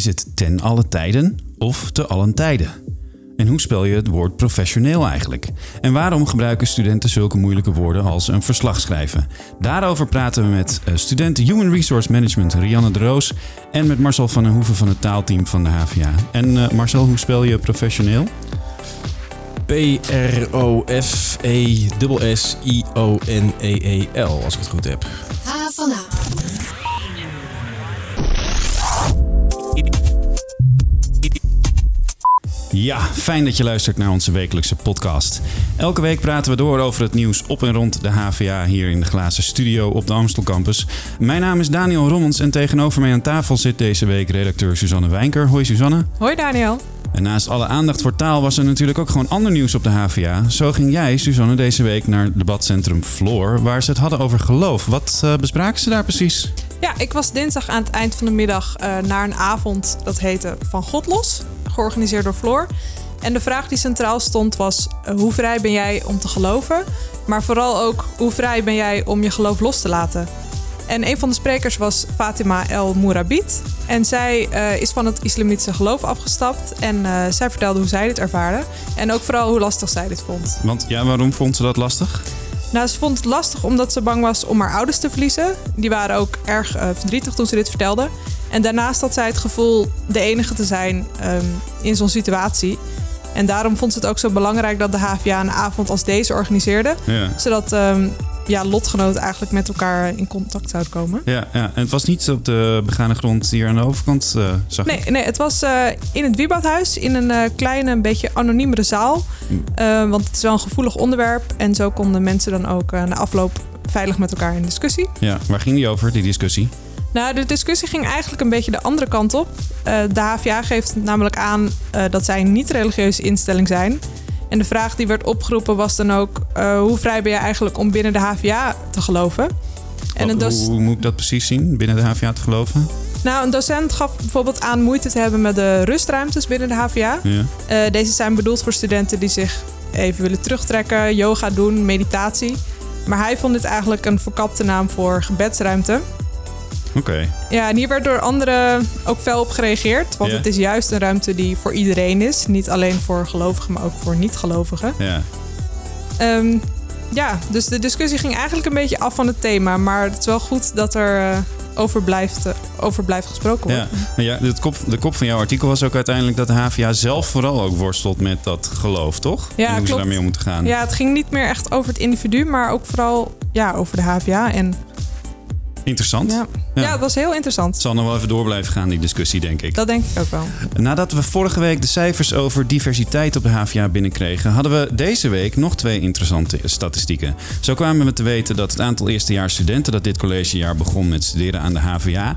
Is het ten alle tijden of te allen tijden? En hoe spel je het woord professioneel eigenlijk? En waarom gebruiken studenten zulke moeilijke woorden als een verslag schrijven? Daarover praten we met uh, student Human Resource Management Rianne de Roos en met Marcel van den Hoeven van het taalteam van de HVA. En uh, Marcel, hoe spel je professioneel? P-R-O-F-E-S-S-I-O-N-E-E-L, als ik het goed heb. H van H. Ja, fijn dat je luistert naar onze wekelijkse podcast. Elke week praten we door over het nieuws op en rond de HVA hier in de glazen studio op de Amstel Campus. Mijn naam is Daniel Rommens en tegenover mij aan tafel zit deze week redacteur Suzanne Wijnker. Hoi Suzanne. Hoi Daniel. En naast alle aandacht voor taal was er natuurlijk ook gewoon ander nieuws op de HVA. Zo ging jij, Suzanne, deze week naar het debatcentrum Floor, waar ze het hadden over geloof. Wat uh, bespraken ze daar precies? Ja, ik was dinsdag aan het eind van de middag uh, naar een avond dat heette Van God Los, georganiseerd door Floor. En de vraag die centraal stond was: uh, hoe vrij ben jij om te geloven? Maar vooral ook hoe vrij ben jij om je geloof los te laten? En een van de sprekers was Fatima El Mourabit. En zij uh, is van het islamitische geloof afgestapt. En uh, zij vertelde hoe zij dit ervaarde. En ook vooral hoe lastig zij dit vond. Want ja, waarom vond ze dat lastig? Nou, ze vond het lastig omdat ze bang was om haar ouders te verliezen. Die waren ook erg uh, verdrietig toen ze dit vertelde. En daarnaast had zij het gevoel de enige te zijn um, in zo'n situatie. En daarom vond ze het ook zo belangrijk dat de HVA een avond als deze organiseerde. Ja. Zodat um, ja, lotgenoten eigenlijk met elkaar in contact zouden komen. Ja, ja, en het was niet op de begane grond hier aan de overkant, uh, zag nee, ik. Nee, het was uh, in het Wieboudhuis in een uh, kleine, een beetje anoniemere zaal. Mm. want het is wel een gevoelig onderwerp. En zo konden mensen dan ook na afloop veilig met elkaar in discussie. Ja, waar ging die over, die discussie? Nou, de discussie ging eigenlijk een beetje de andere kant op. Uh, de HVA geeft namelijk aan uh, dat zij een niet-religieuze instelling zijn. En de vraag die werd opgeroepen was dan ook: uh, hoe vrij ben je eigenlijk om binnen de HVA te geloven? En hoe, hoe moet ik dat precies zien, binnen de HVA te geloven? Nou, een docent gaf bijvoorbeeld aan moeite te hebben met de rustruimtes binnen de HVA. Ja. deze zijn bedoeld voor studenten die zich even willen terugtrekken, yoga doen, meditatie. Maar hij vond dit eigenlijk een verkapte naam voor gebedsruimte. Oké. Okay. Ja, en hier werd door anderen ook fel op gereageerd. Want het is juist een ruimte die voor iedereen is. Niet alleen voor gelovigen, maar ook voor niet-gelovigen. Ja. Ehm, ja, dus de discussie ging eigenlijk een beetje af van het thema. Maar het is wel goed dat er uh, over, blijft, uh, over blijft gesproken worden. Ja, ja de, kop, de kop van jouw artikel was ook uiteindelijk dat de HVA zelf vooral ook worstelt met dat geloof, toch? Ja, en hoe klopt. ze daarmee om moeten gaan. Ja, het ging niet meer echt over het individu, maar ook vooral ja, over de HVA. En Interessant. ja. Ja. Ja. het was heel interessant. Het zal nog wel even door blijven gaan, die discussie, denk ik. Dat denk ik ook wel. Nadat we vorige week de cijfers over diversiteit op de HVA binnenkregen, hadden we deze week nog twee interessante statistieken. Zo kwamen we te weten dat het aantal eerstejaars studenten dat dit collegejaar begon met studeren aan de HVA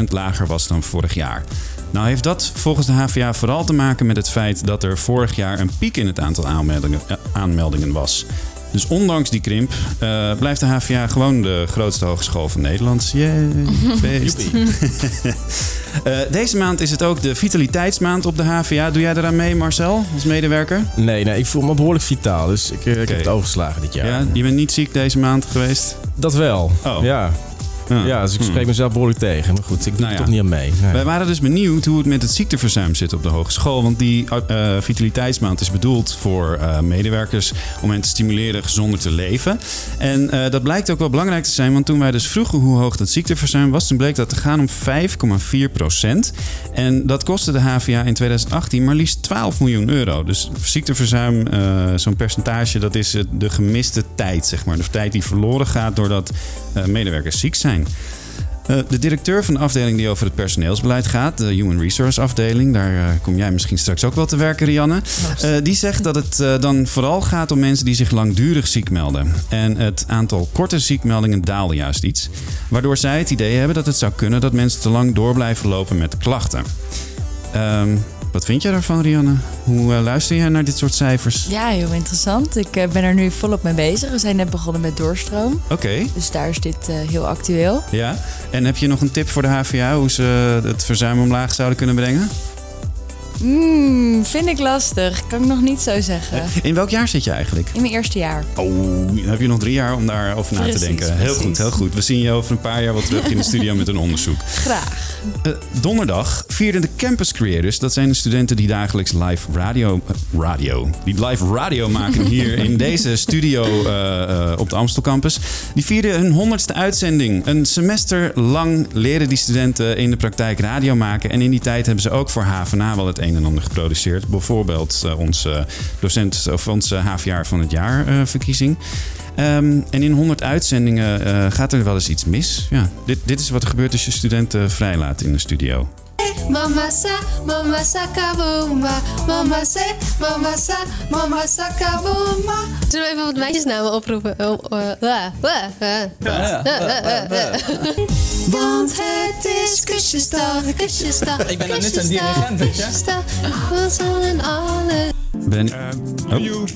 7% lager was dan vorig jaar. Nou heeft dat volgens de HVA vooral te maken met het feit dat er vorig jaar een piek in het aantal aanmeldingen, eh, aanmeldingen was. Dus ondanks die krimp uh, blijft de HVA gewoon de grootste hogeschool van Nederland. Yay, feest. uh, deze maand is het ook de vitaliteitsmaand op de HVA. Doe jij eraan mee, Marcel, als medewerker? Nee, nee, ik voel me behoorlijk vitaal. Dus ik, ik Oké. heb het overgeslagen dit jaar. Ja, je bent niet ziek deze maand geweest? Dat wel. Oh. Ja. Ja. ja, dus ik spreek mezelf behoorlijk tegen. Maar goed, ik doe Nou er toch niet aan mee. Nee. Wij waren dus benieuwd hoe het met het ziekteverzuim zit op de hogeschool. Want die uh, vitaliteitsmaand is bedoeld voor uh, medewerkers om hen te stimuleren gezonder te leven. En uh, dat blijkt ook wel belangrijk te zijn. Want toen wij dus vroegen hoe hoog dat ziekteverzuim was, toen bleek dat te gaan om 5,4 procent. En dat kostte de HVA in 2018 maar liefst 12 miljoen euro. Dus ziekteverzuim, zo'n percentage, dat is de gemiste tijd, zeg maar. De tijd die verloren gaat doordat medewerkers ziek zijn. Uh, de directeur van de afdeling die over het personeelsbeleid gaat, de Human Resource afdeling, daar uh, kom jij misschien straks ook wel te werken, Rianne. Uh, die zegt dat het dan vooral gaat om mensen die zich langdurig ziek melden. En het aantal korte ziekmeldingen daalde juist iets. Waardoor zij het idee hebben dat het zou kunnen dat mensen te lang door blijven lopen met klachten. Um, wat vind jij daarvan, Rianne? Hoe uh, luister jij naar dit soort cijfers? Ja, heel interessant. Ik uh, ben er nu volop mee bezig. We zijn net begonnen met doorstroom. Oké. Okay. Dus daar is dit uh, heel actueel. Ja. En heb je nog een tip voor de HVA hoe ze het verzuim omlaag zouden kunnen brengen? Mm, vind ik lastig. Kan ik nog niet zo zeggen. In welk jaar zit je eigenlijk? In mijn eerste jaar. Oh, dan heb je nog drie jaar om daarover na te denken. Heel precies. goed, heel goed. We zien je over een paar jaar wel terug in de studio met een onderzoek. Graag. Eh, donderdag vierden de Campus Creators, dat zijn de studenten die dagelijks live radio, eh, radio, die live radio maken hier in deze studio eh, eh, op de Amstel Campus. Die vierden hun honderdste uitzending. Een semester lang leren die studenten in de praktijk radio maken. En in die tijd hebben ze ook voor HVA wel het een en ander geproduceerd. Bijvoorbeeld eh, onze docent of onze HVA van het jaar eh, verkiezing. Ehm, en in 100 uitzendingen eh, gaat er wel eens iets mis. Ja, dit, dit is wat er gebeurt als je studenten vrijlaat in de studio. Mama sa, mama sa. Mama se, mama sa, mama sa. Zullen we even wat meisjesnamen oproepen? Eh, wa, wa, wa. Want het is kusjesdag, kusjesdag. Ik ben net een dirigent, weet je. kusjesdag. We zullen alle Ben, oh, oh,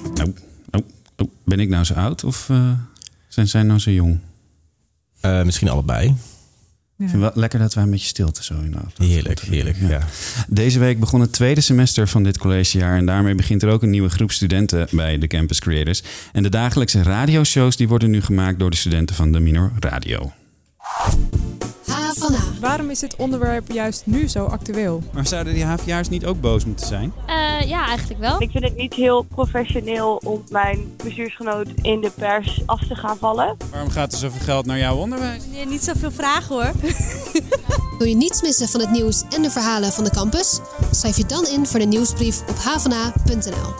oh, oh. ben ik nou zo oud of eh, zijn zij nou zo jong? Eh, misschien allebei. Ik vind wel lekker dat wij een beetje stilte zo in de afloop. Heerlijk, heerlijk. Ja. Deze week begon het tweede semester van dit collegejaar en daarmee begint er ook een nieuwe groep studenten bij de Campus Creators. En de dagelijkse radioshows die worden nu gemaakt door de studenten van de Minor Radio. Waarom is dit onderwerp juist nu zo actueel? Maar zouden die HVA's niet ook boos moeten zijn? Eh, ja, eigenlijk wel. Ik vind het niet heel professioneel om mijn bestuursgenoot in de pers af te gaan vallen. Waarom gaat er zoveel geld naar jouw onderwijs? Nee, niet zoveel vragen hoor. Wil je niets missen van het nieuws en de verhalen van de campus? Schrijf je dan in voor de nieuwsbrief op havana.nl.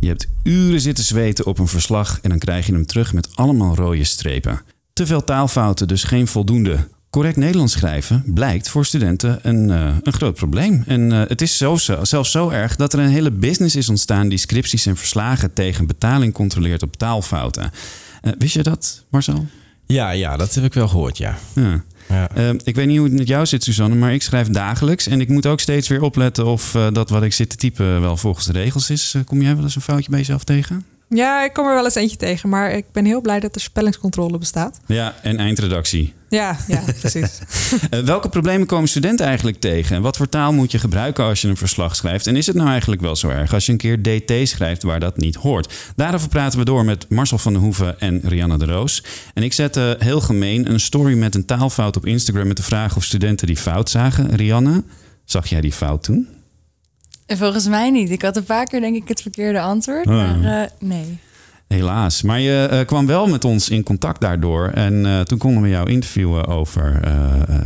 Je hebt uren zitten zweten op een verslag en dan krijg je hem terug met allemaal rode strepen. Te veel taalfouten, dus geen voldoende. Correct Nederlands schrijven blijkt voor studenten een, eh, een groot probleem. En eh, het is zo, zelfs zo erg dat er een hele business is ontstaan die scripties en verslagen tegen betaling controleert op taalfouten. Eh, wist je dat, Marcel? Ja, ja, dat heb ik wel gehoord, ja. Ja. ja. Ik weet niet hoe het met jou zit, Suzanne, maar ik schrijf dagelijks. En ik moet ook steeds weer opletten of dat wat ik zit te typen wel volgens de regels is. Kom jij wel eens een foutje bij jezelf tegen? Ja, ik kom er wel eens eentje tegen, maar ik ben heel blij dat er spellingscontrole bestaat. Ja, en eindredactie. Ja, ja, precies. Eh, welke problemen komen studenten eigenlijk tegen? En wat voor taal moet je gebruiken als je een verslag schrijft? En is het nou eigenlijk wel zo erg als je een keer DT schrijft waar dat niet hoort? Daarover praten we door met Marcel van der Hoeven en Rianne de Roos. En ik zette heel gemeen een story met een taalfout op Instagram met de vraag of studenten die fout zagen. Rianne, zag jij die fout toen? En volgens mij niet. Ik had een paar keer denk ik het verkeerde antwoord. Oh. Maar eh, nee. Helaas. Maar je eh, kwam wel met ons in contact daardoor. En eh, toen konden we jou interviewen over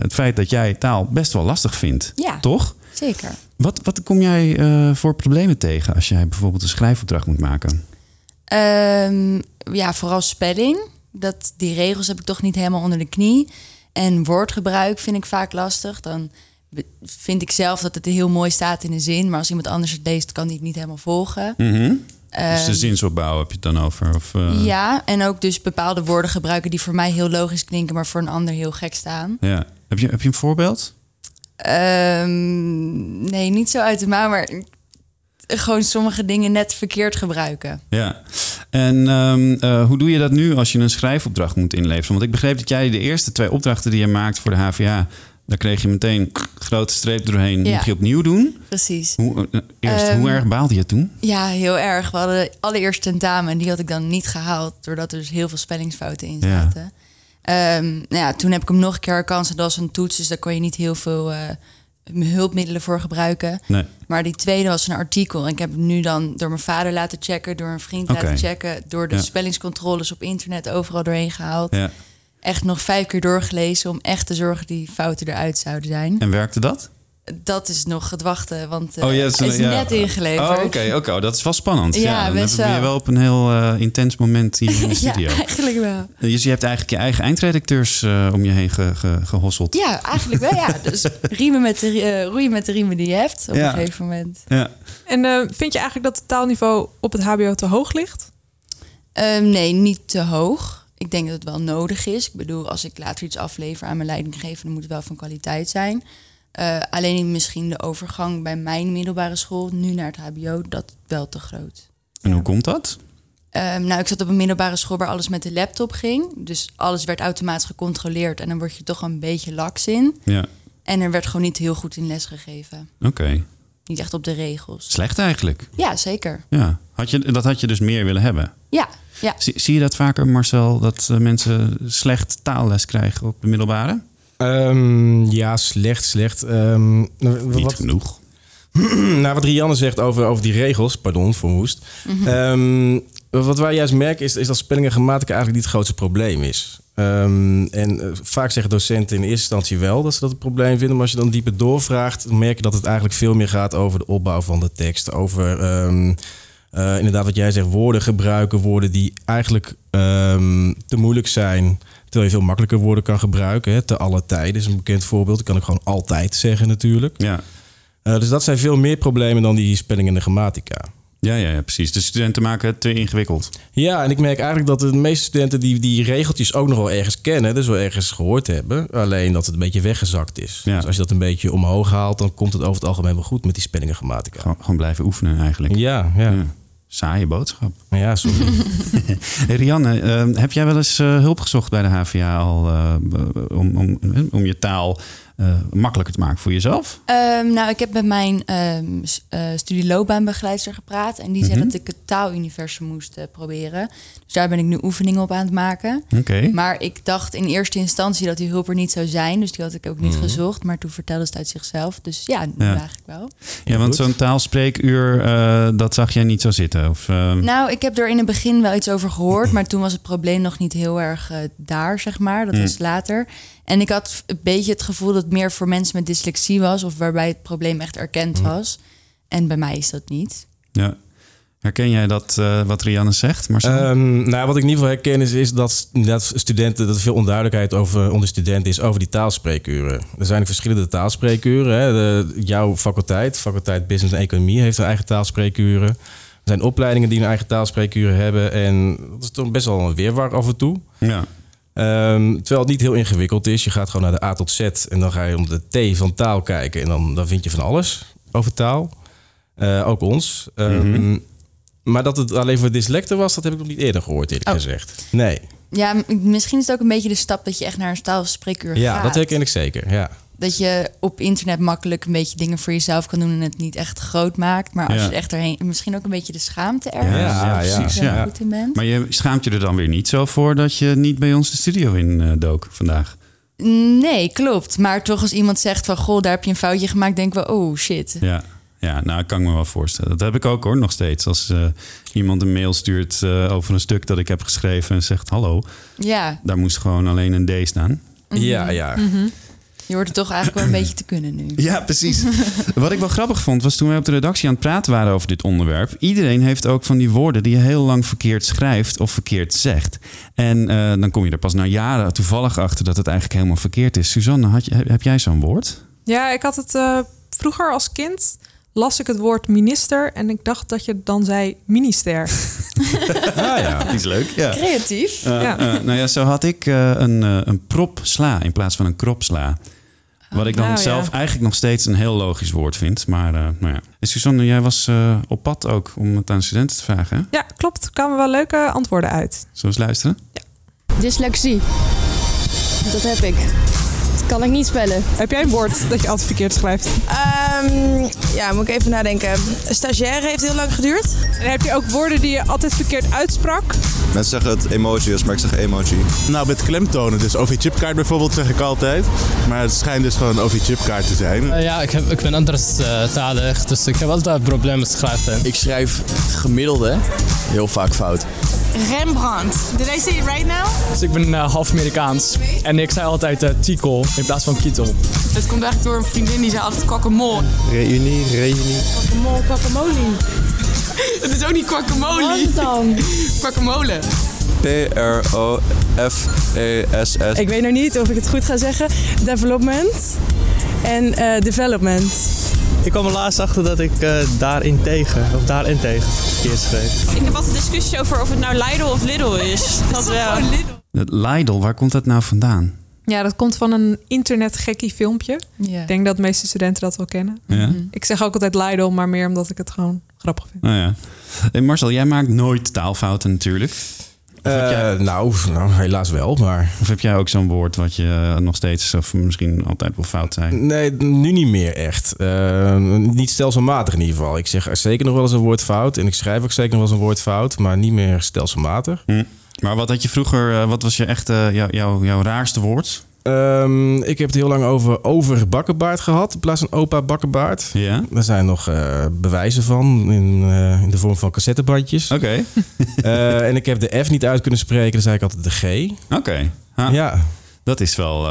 het feit dat jij taal best wel lastig vindt. Ja. Toch? Zeker. Wat, wat kom jij voor problemen tegen als jij bijvoorbeeld een schrijfopdracht moet maken? Ehm, ja, vooral spelling. Dat, die regels heb ik toch niet helemaal onder de knie. En woordgebruik vind ik vaak lastig. Dan vind ik zelf dat het heel mooi staat in de zin. Maar als iemand anders het leest, kan die het niet helemaal volgen. Mhm. Dus de Ehm, zinsopbouw heb je het dan over? Of, eh, Ja, en ook dus bepaalde woorden gebruiken die voor mij heel logisch klinken, maar voor een ander heel gek staan. ja. Heb, je, heb je een voorbeeld? Ehm, nee, niet zo uit de mouw, maar gewoon sommige dingen net verkeerd gebruiken. Ja. En ehm, eh, hoe doe je dat nu als je een schrijfopdracht moet inleveren? Want ik begreep dat jij de eerste twee opdrachten die je maakt voor de HVA... daar kreeg je meteen grote streep doorheen. Ja. Moet je opnieuw doen? Precies. Hoe, eh, eerst, Ehm, hoe erg baalde je toen? Ja, heel erg. We hadden allereerst tentamen en die had ik dan niet gehaald, doordat er dus heel veel spellingsfouten in Ja. zaten. Ehm, nou ja, toen heb ik hem nog een keer herkansen. Dat was een toets, dus daar kon je niet heel veel eh, hulpmiddelen voor gebruiken. Nee. Maar die tweede was een artikel. En ik heb hem nu dan door mijn vader laten checken, door een vriend laten checken, door de Ja. spellingscontroles op internet overal doorheen gehaald. Ja. Echt nog vijf keer doorgelezen om echt te zorgen dat die fouten eruit zouden zijn. En werkte dat? Dat is nog het wachten, want uh, Oh, ja, het is ja. net ingeleverd. Oh, oké. oké. Oh, dat is wel spannend. Ja, Ja, dan best ben je wel. wel op een heel eh, intens moment hier in de Ja, studio. eigenlijk wel. Dus je hebt eigenlijk je eigen eindredacteurs eh, om je heen ge, ge- gehosseld. Ja, eigenlijk wel. Ja. Dus riemen met de, eh, roeien met de riemen die je hebt op Ja. een gegeven moment. Ja. En eh, vind je eigenlijk dat het taalniveau op het HBO te hoog ligt? Ehm, nee, niet te hoog. Ik denk dat het wel nodig is. Ik bedoel, als ik later iets aflever aan mijn leidinggever, dan moet het wel van kwaliteit zijn. Eh, alleen misschien de overgang bij mijn middelbare school, nu naar het HBO, dat wel te groot. En hoe komt dat? Ehm, nou, ik zat op een middelbare school waar alles met de laptop ging. Dus alles werd automatisch gecontroleerd en dan word je toch een beetje laks in. Ja, En er werd gewoon niet heel goed in les gegeven. oké. Niet echt op de regels. Slecht eigenlijk. Ja, zeker. Ja. Had je, dat had je dus meer willen hebben. Ja, ja. Zie, zie je dat vaker, Marcel, dat eh, mensen slecht taalles krijgen op de middelbare? Ehm, ja, slecht, slecht. Ehm, Niet wat, genoeg. nou, wat Rianne zegt over, over die regels, pardon voor moest. Ehm, wat wij juist merken is, is dat spelling en grammatica eigenlijk niet het grootste probleem is. Ehm, en eh, vaak zeggen docenten in eerste instantie wel dat ze dat een probleem vinden. Maar als je dan dieper doorvraagt, dan merk je dat het eigenlijk veel meer gaat over de opbouw van de tekst. Over ehm, eh, inderdaad wat jij zegt, woorden gebruiken, woorden die eigenlijk ehm, te moeilijk zijn. Terwijl je veel makkelijker woorden kan gebruiken. Hè. Te alle tijden is een bekend voorbeeld. Dat kan ik gewoon altijd zeggen natuurlijk. Ja. Eh, dus dat zijn veel meer problemen dan die spelling en de grammatica. Ja, ja, ja, precies. De studenten maken het te ingewikkeld. Ja, en ik merk eigenlijk dat de meeste studenten die, die regeltjes ook nog wel ergens kennen, dus wel ergens gehoord hebben. Alleen dat het een beetje weggezakt is. Ja. Dus als je dat een beetje omhoog haalt, dan komt het over het algemeen wel goed met die spelling en grammatica. Gewoon, gewoon blijven oefenen eigenlijk. Ja, ja. Ja. Saaie boodschap. Ja, sorry. Hey, Rianne, eh, heb jij wel eens eh, hulp gezocht bij de HVA al eh, om, om, om je taal eh, makkelijker te maken voor jezelf? Ehm, nou, ik heb met mijn ehm eh, studieloopbaanbegeleider gepraat. En die zei Mhm. dat ik het taaluniversum moest eh, proberen. Dus daar ben ik nu oefeningen op aan het maken. Oké. Maar ik dacht in eerste instantie dat die hulp er niet zou zijn. Dus die had ik ook niet gezocht. Maar toen vertelde ze het uit zichzelf. Dus ja, nu Ja. eigenlijk wel. Ja, want zo'n taalspreekuur, dat zag jij niet zo zitten? Of, eh, Nou, ik heb er in het begin wel iets over gehoord. Maar toen was het probleem nog niet heel erg daar, zeg maar. Dat was later. En ik had een beetje het gevoel dat het meer voor mensen met dyslexie was. Of waarbij het probleem echt erkend was. En bij mij is dat niet. ja. Herken jij dat, eh, wat Rianne zegt? Marcel? Ehm, nou, wat ik in ieder geval herken is, is dat, dat studenten, dat er veel onduidelijkheid over, onder studenten is over die taalspreekuren. Er zijn verschillende taalspreekuren. Hè. De, jouw faculteit, faculteit Business en Economie, heeft een eigen taalspreekuren. Er zijn opleidingen die een eigen taalspreekuren hebben. En dat is toch best wel een weerwar af en toe. ja. Ehm, terwijl het niet heel ingewikkeld is. Je gaat gewoon naar de A tot Z en dan ga je om de T van taal kijken. En dan, dan vind je van alles over taal. Eh, ook ons. Ehm, Maar dat het alleen voor dyslecten was, dat heb ik nog niet eerder gehoord, eerlijk Oh. gezegd. Nee. Ja, misschien is het ook een beetje de stap dat je echt naar een taalspreekuur Ja, gaat. dat herken ik zeker. Ja. Dat je op internet makkelijk een beetje dingen voor jezelf kan doen en het niet echt groot maakt. Maar als Ja. je er echt erheen, misschien ook een beetje de schaamte ergens. Ja, precies, ja. goed in bent. Maar je schaamt je er dan weer niet zo voor dat je niet bij ons de studio in eh, dook vandaag? Nee, klopt. Maar toch als iemand zegt van, goh, daar heb je een foutje gemaakt, denken we, oh shit. Ja. Ja, nou, ik kan me wel voorstellen. Dat heb ik ook hoor, nog steeds. Als eh, iemand een mail stuurt eh, over een stuk dat ik heb geschreven en zegt hallo, Ja, daar moest gewoon alleen een D staan. Ja, ja. Je hoort het toch eigenlijk wel een beetje te kunnen nu. Ja, precies. Wat ik wel grappig vond, was toen wij op de redactie aan het praten waren over dit onderwerp. Iedereen heeft ook van die woorden die je heel lang verkeerd schrijft of verkeerd zegt. En eh, dan kom je er pas na jaren toevallig achter dat het eigenlijk helemaal verkeerd is. Suzanne, had je, heb, jij zo'n woord? Ja, ik had het eh, vroeger als kind las ik het woord minister en ik dacht dat je dan zei minister. Ah, ja. Die is leuk, ja. Creatief. Eh, Ja. nou ja, zo had ik eh, een, een prop sla in plaats van een krop sla. Wat ik dan nou ja. zelf eigenlijk nog steeds een heel logisch woord vind. Maar eh, nou ja. En Suzanne, jij was eh, op pad ook om het aan studenten te vragen. Hè? Ja, klopt. Er kwamen wel leuke antwoorden uit. Zullen we eens luisteren? Dyslexie. Dat heb ik. Dat kan ik niet spellen. Heb jij een woord dat je altijd verkeerd schrijft? Ehm, ja, moet ik even nadenken. Stagiaire heeft heel lang geduurd. En heb je ook woorden die je altijd verkeerd uitsprak? Mensen zeggen het emojis, maar ik zeg emoji. Nou, met klemtonen. Dus OV-chipkaart bijvoorbeeld zeg ik altijd. Maar het schijnt dus gewoon een OV-chipkaart te zijn. Eh, ja, ik, heb, ik ben anderstalig, dus ik heb altijd problemen met schrijven. Ik schrijf gemiddelde heel vaak fout. Rembrandt. Did I say it right now? Dus ik ben eh, half Amerikaans en ik zei altijd eh tikkel in plaats van kietel. Het komt eigenlijk door een vriendin die zei altijd kwakkemolen. Reunie, reunie. Kwakkemolen, kwakkemolie. Het is ook niet kwakkemolie. Wat dan? Kwakkemolen. P-R-O-F-E-S-S. Ik weet nog niet of ik het goed ga zeggen. Development en eh, development. Ik kwam er laatst achter dat ik eh, daarin tegen, of daarin tegen verkeerd schreef. Ik heb altijd discussie over of het nou Lidl of Lidl is. Dat wel. Het Lidl, waar komt dat nou vandaan? Ja, dat komt van een internetgekkie filmpje. Ja. Ik denk dat de meeste studenten dat wel kennen. Ja. Ik zeg ook altijd Lidl, maar meer omdat ik het gewoon grappig vind. Nou ja. Hey Marcel, jij maakt nooit taalfouten natuurlijk. Eh, nou, nou, helaas wel, maar... Of heb jij ook zo'n woord wat je nog steeds, of misschien altijd wel fout zijn? Nee, nu niet meer echt. Eh, niet stelselmatig in ieder geval. Ik zeg zeker nog wel eens een woord fout. En ik schrijf ook zeker nog wel eens een woord fout, maar niet meer stelselmatig. Hm. Maar wat had je vroeger, eh, wat was je echt eh, jou- jou- jouw raarste woord? Ehm, ik heb het heel lang over overbakkenbaard gehad in plaats van opa bakkenbaard. Ja. Daar zijn nog eh, bewijzen van in, in de vorm van cassettebandjes. Oké. En ik heb de F niet uit kunnen spreken, dan zei ik altijd de G. Oké. Ja. Dat is wel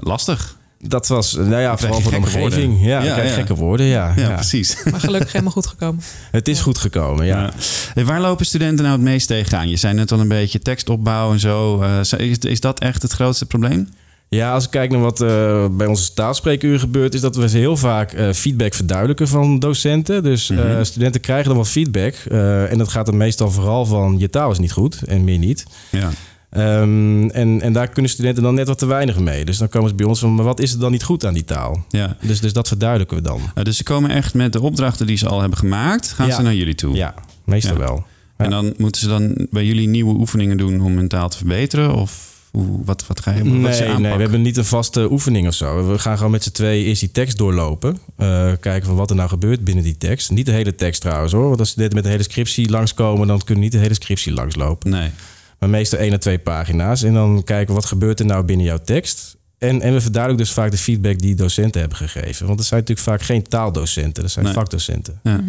lastig. Dat was, nou ja, vooral voor de omgeving. woorden. Ja, Ja, ik krijg ja. gekke woorden, ja. Ja, precies. Maar gelukkig helemaal goed gekomen. Het is goed gekomen, ja. Waar lopen studenten nou het meest tegenaan? Je zei net al een beetje tekstopbouw en zo. Eh, is, is dat echt het grootste probleem? Ja, als ik kijk naar wat eh, bij onze taalspreekuur gebeurt, is dat we heel vaak eh, feedback verduidelijken van docenten. Dus eh, Mhm. studenten krijgen dan wel feedback. eh, en dat gaat dan meestal vooral van je taal is niet goed en meer niet. Ja. Ehm, en, en daar kunnen studenten dan net wat te weinig mee. Dus dan komen ze bij ons van, maar wat is er dan niet goed aan die taal? Ja. Dus, dus dat verduidelijken we dan. Dus ze komen echt met de opdrachten die ze al hebben gemaakt, gaan Ja. ze naar jullie toe? Ja, meestal Ja. wel. En dan moeten ze dan bij jullie nieuwe oefeningen doen om hun taal te verbeteren? Of hoe, wat, wat ga je wat je Nee, nee, we hebben niet een vaste oefening of zo. We gaan gewoon met z'n twee eerst die tekst doorlopen. Eh, kijken van wat er nou gebeurt binnen die tekst. Niet de hele tekst trouwens hoor. Want als studenten met de hele scriptie langskomen... dan kunnen we niet de hele scriptie langslopen. Nee. Maar meestal één à twee pagina's. En dan kijken wat gebeurt er nou binnen jouw tekst. En, en we verduidelijken dus vaak de feedback die docenten hebben gegeven. Want dat zijn natuurlijk vaak geen taaldocenten. Dat zijn Nee. vakdocenten. Ja.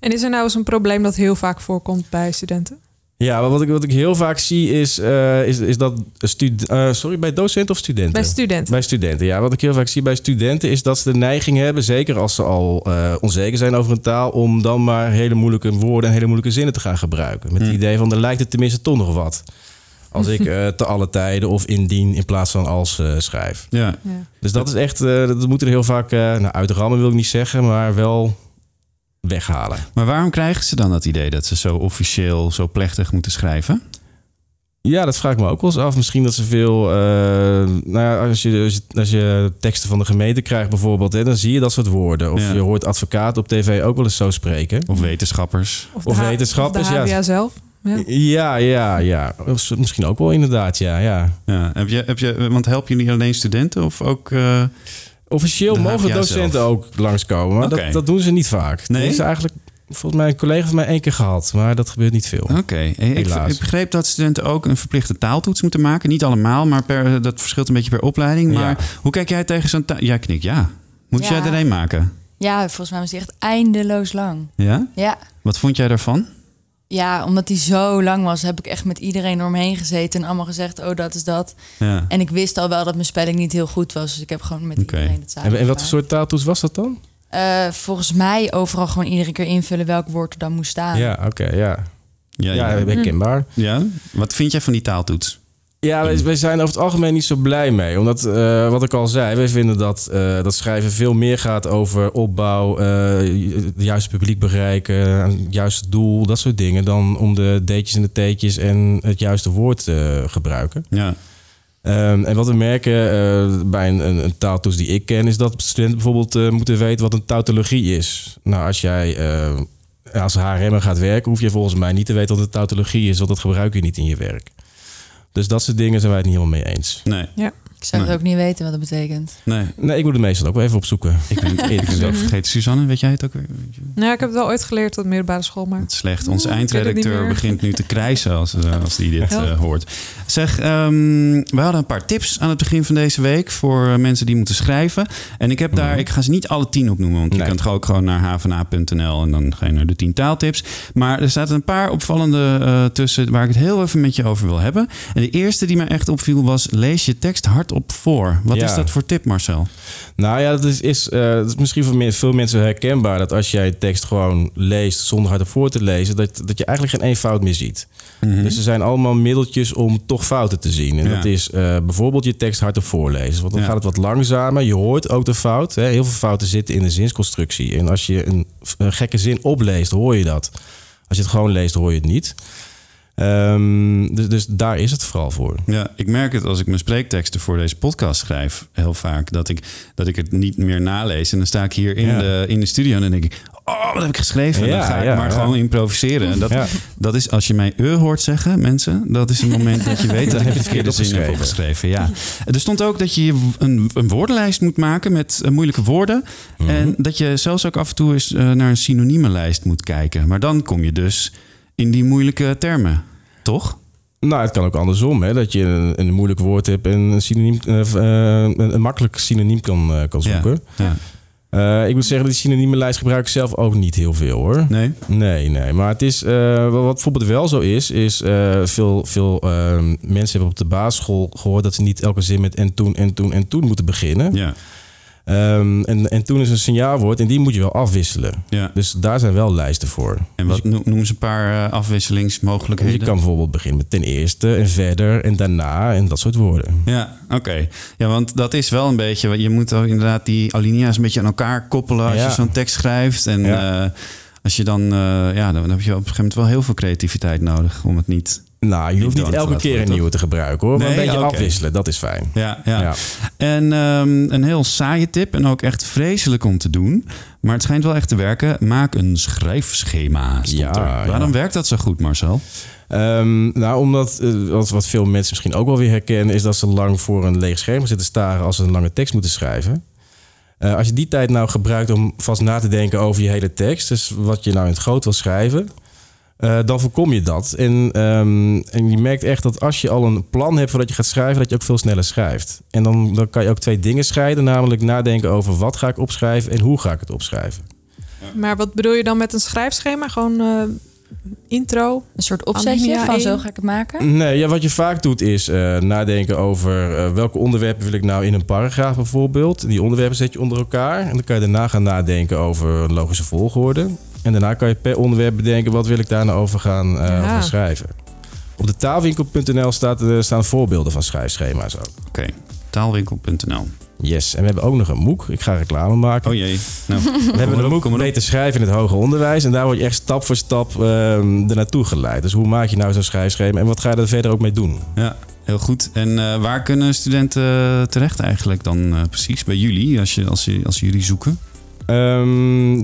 En is er nou eens een probleem dat heel vaak voorkomt bij studenten? Ja, maar wat ik, wat ik heel vaak zie is, eh, is, is dat stud eh, sorry, bij docenten of studenten? Bij studenten. Bij studenten, ja. Wat ik heel vaak zie bij studenten is dat ze de neiging hebben, zeker als ze al eh, onzeker zijn over een taal, om dan maar hele moeilijke woorden en hele moeilijke zinnen te gaan gebruiken. Met het idee van, er lijkt het tenminste toch nog wat. Als ik eh, te alle tijden of indien in plaats van als eh, schrijf. Ja. Dus dat is echt, eh, dat moeten er heel vaak, eh nou uitrammen wil ik niet zeggen, maar wel weghalen. Maar waarom krijgen ze dan dat idee dat ze zo officieel, zo plechtig moeten schrijven? Ja, dat vraag ik me ook wel eens af. Misschien dat ze veel. eh, nou ja, als je, als, je, als je teksten van de gemeente krijgt, bijvoorbeeld, hè, dan zie je dat soort woorden. Of Ja. je hoort advocaten op tv ook wel eens zo spreken. Of wetenschappers? Of, Of de H- wetenschappers, of ja. zelf? Ja. Ja, ja, ja. Of Misschien ook wel inderdaad, ja. ja. Ja. Heb je, heb je, want helpen jullie alleen studenten of ook... eh, Officieel De mogen HVA docenten zelf? ook langskomen, maar dat, dat doen ze niet vaak. Nee? Dat is eigenlijk volgens mij een collega van mij één keer gehad, maar dat gebeurt niet veel. Oké. Hey, Ik, Helaas. ik begreep dat studenten ook een verplichte taaltoets moeten maken. Niet allemaal, maar per, dat verschilt een beetje per opleiding. Maar Ja. hoe kijk jij tegen zo'n taal? Ja, knik ja. Moet Ja. jij er een maken? Ja, volgens mij was die echt eindeloos lang. Ja? Ja. Wat vond jij daarvan? Ja, omdat die zo lang was, heb ik echt met iedereen eromheen gezeten en allemaal gezegd, oh, dat is dat. Ja. En ik wist al wel dat mijn spelling niet heel goed was, dus ik heb gewoon met iedereen het samen En, en wat voor soort taaltoets was dat dan? Eh, volgens mij overal gewoon iedere keer invullen welk woord er dan moest staan. Ja, oké, ja. Ja, Ja, ja. herkenbaar. Ja? Wat vind jij van die taaltoets? Ja, wij, wij zijn over het algemeen niet zo blij mee. Omdat, eh, wat ik al zei, wij vinden dat, eh, dat schrijven veel meer gaat over opbouw, eh, het juiste publiek bereiken, het juiste doel, dat soort dingen, dan om de D'tjes en de T'tjes en het juiste woord te gebruiken. Ja. Ehm, en wat we merken bij een, een, een taaltoets die ik ken, is dat studenten bijvoorbeeld moeten weten wat een tautologie is. Nou, als jij eh, als HRM gaat werken, hoef je volgens mij niet te weten wat een tautologie is, want dat gebruik je niet in je werk. Dus dat soort dingen zijn wij het niet helemaal mee eens. Nee. Ja. Ik zou Nee. het ook niet weten wat dat betekent. Nee. Nee, ik moet het meestal ook wel even opzoeken. Ik ben het eerlijk gezegd vergeten. Suzanne, weet jij het ook weer? Nou, ik heb het wel ooit geleerd op de middelbare school, maar... Slecht. Onze het eindredacteur begint nu te krijsen als, eh, als die dit Ja. eh, hoort. Zeg, ehm, we hadden een paar tips aan het begin van deze week voor eh, mensen die moeten schrijven. En ik heb daar, ik ga ze niet alle tien opnoemen, want je kunt gewoon ook gewoon naar hvna.nl en dan ga je naar de tien taaltips. Maar er zaten een paar opvallende eh, tussen waar ik het heel even met je over wil hebben. En de eerste die mij echt opviel was, lees je tekst hardop voor. Wat Ja. is dat voor tip, Marcel? Nou ja, dat is, is, eh, dat is misschien voor veel mensen herkenbaar dat als jij tekst gewoon leest zonder hardop voor te lezen, dat, dat je eigenlijk geen één fout meer ziet. Dus er zijn allemaal middeltjes om toch fouten te zien. En Ja. dat is eh, bijvoorbeeld je tekst hardop voorlezen. Want dan Ja. gaat het wat langzamer. Je hoort ook de fout. Hè. Heel veel fouten zitten in de zinsconstructie. En als je een, een gekke zin opleest, hoor je dat. Als je het gewoon leest, hoor je het niet. Ehm, dus, dus daar is het vooral voor. Ja, ik merk het als ik mijn spreekteksten voor deze podcast schrijf, heel vaak, dat ik, dat ik het niet meer nalees. En dan sta ik hier in, Ja. de, in de studio en dan denk ik, oh, wat heb ik geschreven? Ja, dan ga ik ja, maar gewoon improviseren. En dat, dat is als je mij e hoort zeggen, mensen, dat is een moment dat je weet dat ik de verkeerde zin heb opgeschreven. Ja. Er stond ook dat je een, een woordenlijst moet maken met eh, moeilijke woorden. Mhm. En dat je zelfs ook af en toe eens eh, naar een synoniemenlijst moet kijken. Maar dan kom je dus in die moeilijke termen, toch? Nou, het kan ook andersom, hè? dat je een, een moeilijk woord hebt en een, synoniem, eh, eh, een, een makkelijk synoniem kan, eh, kan zoeken. Ja. Ik moet zeggen, die synoniemenlijst gebruik ik zelf ook niet heel veel hoor. Nee? Nee, nee. Maar het is, wat bijvoorbeeld wel zo is, is veel, veel mensen hebben op de basisschool gehoord dat ze niet elke zin met en toen en toen en toen moeten beginnen. Ja. Ehm, en, en toen is een signaalwoord en die moet je wel afwisselen. Ja. Dus daar zijn wel lijsten voor. En wat noem, noem eens een paar eh, afwisselingsmogelijkheden. Je kan bijvoorbeeld beginnen met ten eerste en verder en daarna en dat soort woorden. Ja, oké. Ja, want dat is wel een beetje... Je moet ook inderdaad die alinea's een beetje aan elkaar koppelen... als Ja. je zo'n tekst schrijft. En Ja. eh, als je dan... eh, ja, dan heb je op een gegeven moment wel heel veel creativiteit nodig... om het niet... Nou, je hoeft niet elke keer een nieuwe te gebruiken hoor. Maar Nee, een beetje afwisselen, dat is fijn. Ja, ja. Ja. En ehm, een heel saaie tip en ook echt vreselijk om te doen. Maar het schijnt wel echt te werken. Maak een schrijfschema. Ja, er. Waarom ja. werkt dat zo goed, Marcel? Ehm, nou, omdat eh, wat, wat veel mensen misschien ook wel weer herkennen, is dat ze lang voor een leeg scherm zitten staren als ze een lange tekst moeten schrijven. Eh, als je die tijd nou gebruikt om vast na te denken over je hele tekst, dus wat je nou in het groot wil schrijven, eh, dan voorkom je dat. En, ehm, en je merkt echt dat als je al een plan hebt voordat je gaat schrijven, dat je ook veel sneller schrijft. En dan, dan kan je ook twee dingen scheiden, namelijk nadenken over wat ga ik opschrijven en hoe ga ik het opschrijven. Maar wat bedoel je dan met een schrijfschema? Gewoon eh, intro? Een soort opzetje van zo ga ik het maken? Nee, ja, wat je vaak doet is eh, nadenken over welke onderwerpen wil ik nou in een paragraaf bijvoorbeeld. Die onderwerpen zet je onder elkaar. En dan kan je daarna gaan nadenken over een logische volgorde. En daarna kan je per onderwerp bedenken wat wil ik daar nou over gaan, eh, Ja. over gaan schrijven. Op de taalwinkel.nl staat, eh, staan voorbeelden van schrijfschema's ook. Oké, taalwinkel.nl. Yes, en we hebben ook nog een MOOC. Ik ga reclame maken. Oh jee. Nou, We hebben een MOOC beter schrijven in het hoger onderwijs. En daar word je echt stap voor stap ehm er naartoe geleid. Dus hoe maak je nou zo'n schrijfschema en wat ga je er verder ook mee doen? Ja, heel goed. En eh, waar kunnen studenten terecht eigenlijk dan eh, precies? Bij jullie, als, je, als, je, als jullie zoeken?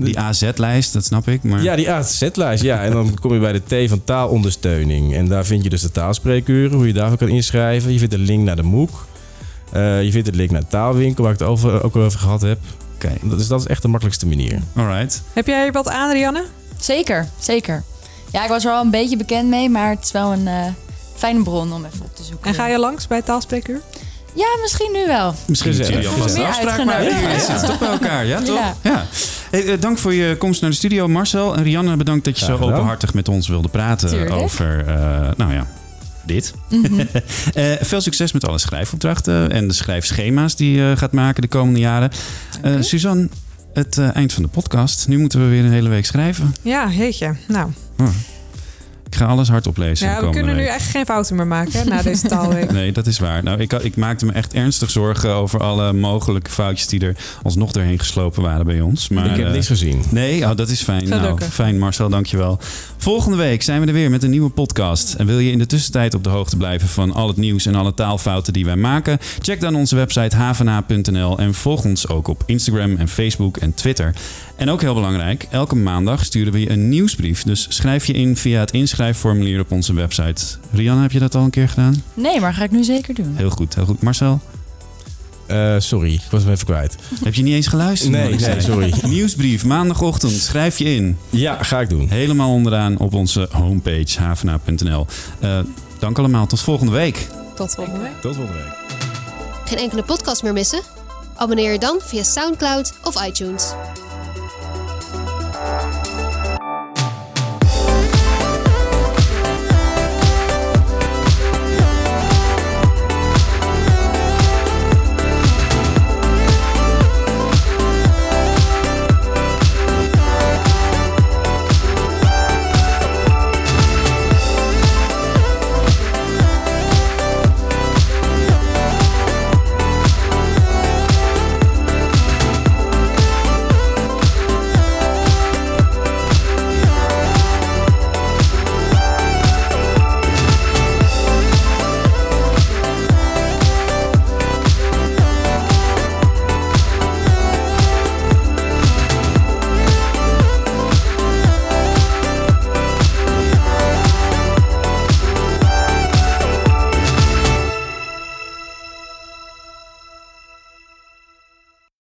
Die AZ-lijst, dat snap ik. Maar... Ehm, Ja, die AZ-lijst. Ja, en dan kom je bij de T van taalondersteuning. En daar vind je dus de taalspreekuren, hoe je daarvoor kan inschrijven. Je vindt een link naar de MOOC. Eh, je vindt een link naar de taalwinkel, waar ik het over, ook al over gehad heb. Oké. Dus dat is echt de makkelijkste manier. Alright. Heb jij wat aan, Rianne? Zeker, zeker. Ja, ik was er al een beetje bekend mee, maar het is wel een eh, fijne bron om even op te zoeken. En ga je langs bij taalspreekuur? Ja, misschien nu wel. Misschien moeten jullie alvast een afspraak maken. Zitten toch bij elkaar, ja toch? Ja. Ja. Hey, eh, dank voor je komst naar de studio, Marcel. En Rianne, bedankt dat je zo gedaan. openhartig met ons wilde praten Tuurlijk. over, eh, nou ja, dit. Mhm. Eh, veel succes met alle schrijfopdrachten en de schrijfschema's die je gaat maken de komende jaren. Eh, Suzanne, het eh, eind van de podcast. Nu moeten we weer een hele week schrijven. Ja, jeetje. Nou, Oh. Ik ga alles hardop lezen. de ja, we kunnen nu week. echt geen fouten meer maken hè, na deze taalweek. Nee, dat is waar. Nou, ik, ik maakte me echt ernstig zorgen over alle mogelijke foutjes die er alsnog doorheen geslopen waren bij ons. Maar, ik heb niks gezien. Nee, oh, dat is fijn. Nou, fijn Marcel, dankjewel. Volgende week zijn we er weer met een nieuwe podcast. En wil je in de tussentijd op de hoogte blijven van al het nieuws en alle taalfouten die wij maken? Check dan onze website havena.nl en volg ons ook op Instagram en Facebook en Twitter. En ook heel belangrijk, elke maandag sturen we je een nieuwsbrief. Dus schrijf je in via het inschrijfformulier op onze website. Rianne, heb je dat al een keer gedaan? Nee, maar ga ik nu zeker doen. Heel goed, heel goed. Marcel, Eh, sorry, ik was hem even kwijt. heb je niet eens geluisterd? Nee, zei? sorry. Nieuwsbrief, maandagochtend, schrijf je in. Ja, ga ik doen. Helemaal onderaan op onze homepage havena.nl. Eh, dank allemaal, tot volgende week. Tot volgende week. Tot volgende week. Geen enkele podcast meer missen? Abonneer je dan via Soundcloud of iTunes.